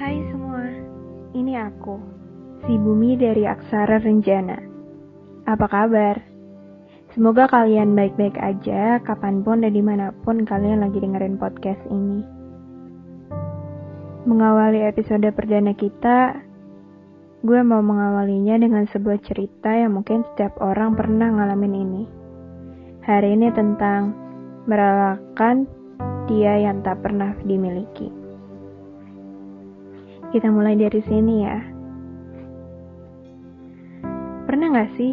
Hai semua, ini aku, si Bumi dari Aksara Renjana. Apa kabar? Semoga kalian baik-baik aja kapan pun dan di mana pun kalian lagi dengerin podcast ini. Mengawali episode perdana kita, gue mau mengawalinya dengan sebuah cerita yang mungkin setiap orang pernah ngalamin ini. Hari ini tentang merelakan dia yang tak pernah dimiliki. Kita mulai dari sini ya. Pernah gak sih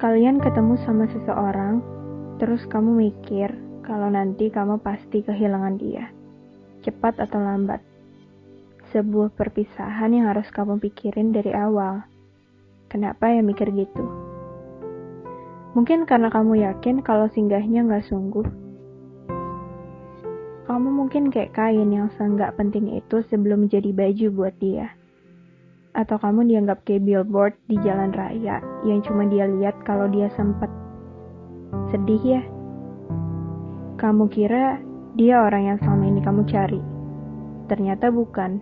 kalian ketemu sama seseorang, terus kamu mikir kalau nanti kamu pasti kehilangan dia, cepat atau lambat? Sebuah perpisahan yang harus kamu pikirin dari awal. Kenapa ya mikir gitu? Mungkin karena kamu yakin kalau singgahnya gak sungguh kamu mungkin kayak kain yang seenggak penting itu sebelum jadi baju buat dia. Atau kamu dianggap kayak billboard di jalan raya yang cuma dia lihat kalau dia sempet. Sedih ya? Kamu kira dia orang yang selama ini kamu cari. Ternyata bukan.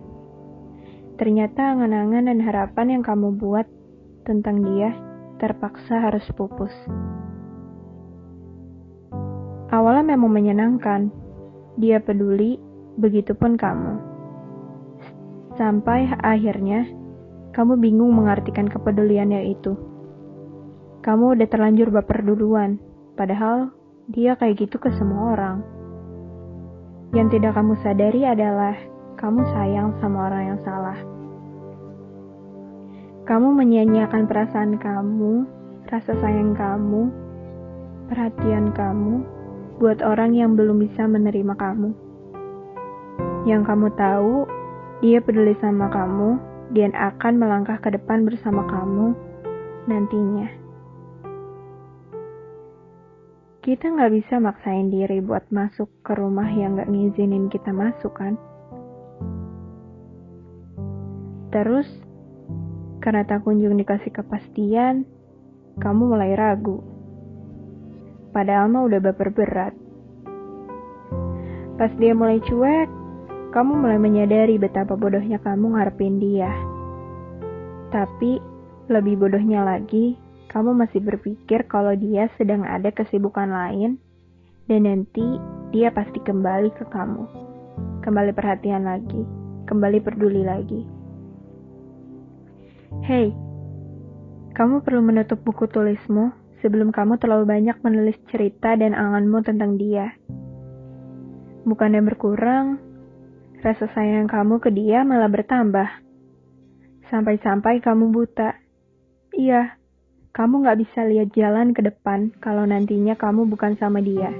Ternyata angan-angan dan harapan yang kamu buat tentang dia terpaksa harus pupus. Awalnya memang menyenangkan, dia peduli, begitupun kamu. Sampai akhirnya, kamu bingung mengartikan kepeduliannya itu. Kamu udah terlanjur baper duluan, padahal dia kayak gitu ke semua orang. Yang tidak kamu sadari adalah kamu sayang sama orang yang salah. Kamu menyia-nyiakan perasaan kamu, rasa sayang kamu, perhatian kamu, buat orang yang belum bisa menerima kamu. Yang kamu tahu, dia peduli sama kamu dan akan melangkah ke depan bersama kamu nantinya. Kita nggak bisa maksain diri buat masuk ke rumah yang nggak ngizinin kita masuk kan? Terus, karena tak kunjung dikasih kepastian, kamu mulai ragu Padahal mah udah baper berat. Pas dia mulai cuek, kamu mulai menyadari betapa bodohnya kamu ngarepin dia. Tapi, lebih bodohnya lagi, kamu masih berpikir kalau dia sedang ada kesibukan lain, dan nanti dia pasti kembali ke kamu. Kembali perhatian lagi, kembali peduli lagi. Hei, kamu perlu menutup buku tulismu sebelum kamu terlalu banyak menulis cerita dan anganmu tentang dia. Bukannya berkurang, rasa sayang kamu ke dia malah bertambah. Sampai-sampai kamu buta. Iya, kamu gak bisa lihat jalan ke depan kalau nantinya kamu bukan sama dia.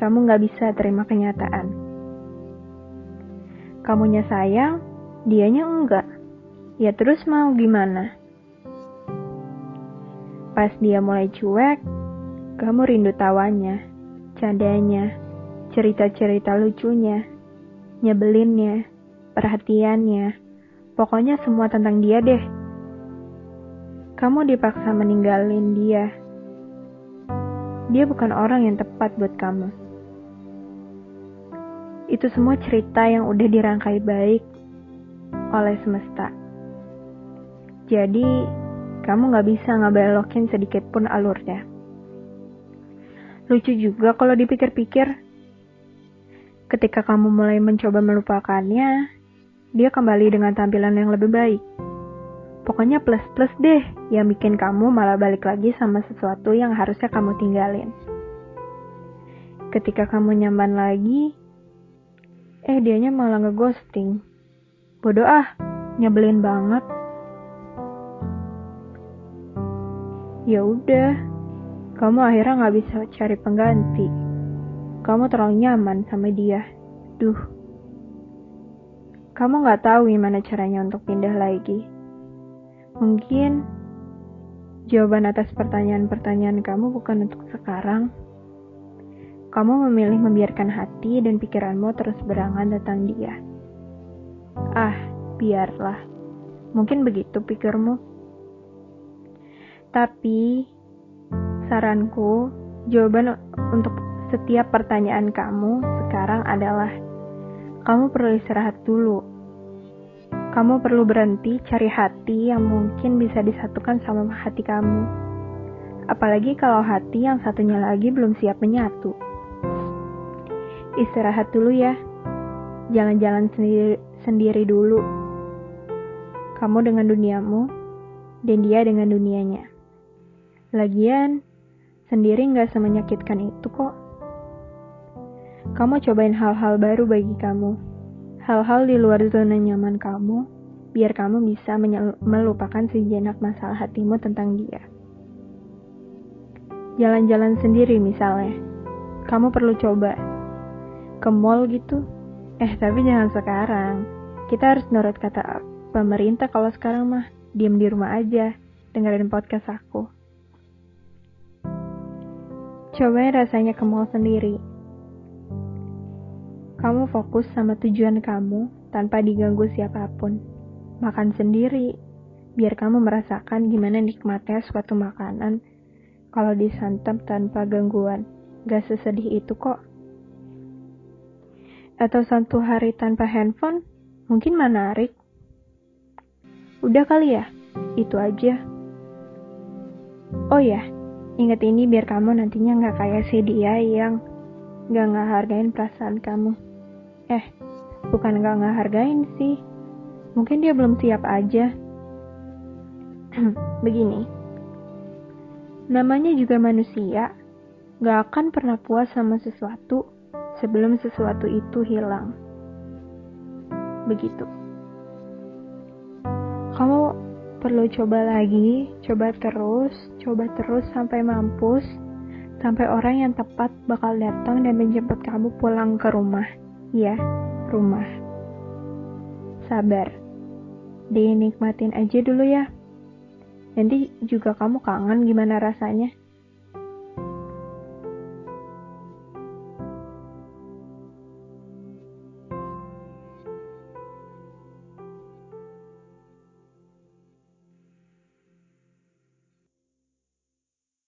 Kamu gak bisa terima kenyataan. Kamunya sayang, dianya enggak. Ya terus mau gimana? Pas dia mulai cuek, kamu rindu tawanya, candanya, cerita-cerita lucunya, nyebelinnya, perhatiannya, pokoknya semua tentang dia deh. Kamu dipaksa meninggalin dia. Dia bukan orang yang tepat buat kamu. Itu semua cerita yang udah dirangkai baik oleh semesta. Jadi, kamu gak bisa ngebelokin sedikit pun alurnya. Lucu juga kalau dipikir-pikir. Ketika kamu mulai mencoba melupakannya, dia kembali dengan tampilan yang lebih baik. Pokoknya plus-plus deh yang bikin kamu malah balik lagi sama sesuatu yang harusnya kamu tinggalin. Ketika kamu nyaman lagi, eh dianya malah ngeghosting. Bodoh ah, nyebelin banget. Ya udah, kamu akhirnya nggak bisa cari pengganti. Kamu terlalu nyaman sama dia. Duh. Kamu nggak tahu gimana caranya untuk pindah lagi. Mungkin jawaban atas pertanyaan-pertanyaan kamu bukan untuk sekarang. Kamu memilih membiarkan hati dan pikiranmu terus berangan tentang dia. Ah, biarlah. Mungkin begitu pikirmu. Tapi, saranku, jawaban untuk setiap pertanyaan kamu sekarang adalah kamu perlu istirahat dulu Kamu perlu berhenti cari hati yang mungkin bisa disatukan sama hati kamu. Apalagi kalau hati yang satunya lagi belum siap menyatu. Istirahat dulu ya. Jalan-jalan sendiri, sendiri dulu. Kamu dengan duniamu, dan dia dengan dunianya. Lagian, sendiri nggak semenyakitkan itu kok. Kamu cobain hal-hal baru bagi kamu hal-hal di luar zona nyaman kamu, biar kamu bisa melupakan sejenak masalah hatimu tentang dia. Jalan-jalan sendiri misalnya, kamu perlu coba ke mall gitu. Eh tapi jangan sekarang, kita harus nurut kata pemerintah kalau sekarang mah diem di rumah aja, dengerin podcast aku. Cobain rasanya ke mall sendiri, kamu fokus sama tujuan kamu tanpa diganggu siapa pun. Makan sendiri, biar kamu merasakan gimana nikmatnya suatu makanan kalau disantap tanpa gangguan. Gak sesedih itu kok. Atau satu hari tanpa handphone, mungkin menarik. Udah kali ya, itu aja. Oh ya, ingat ini biar kamu nantinya gak kayak si dia yang gak ngehargain perasaan kamu. Eh, bukan gak ngehargain sih. Mungkin dia belum siap aja. Begini, namanya juga manusia, gak akan pernah puas sama sesuatu sebelum sesuatu itu hilang. Begitu. Kamu perlu coba lagi, coba terus, coba terus sampai mampus, sampai orang yang tepat bakal datang dan menjemput kamu pulang ke rumah. Ya, rumah. Sabar. Dinikmatin aja dulu ya. Nanti juga kamu kangen gimana rasanya.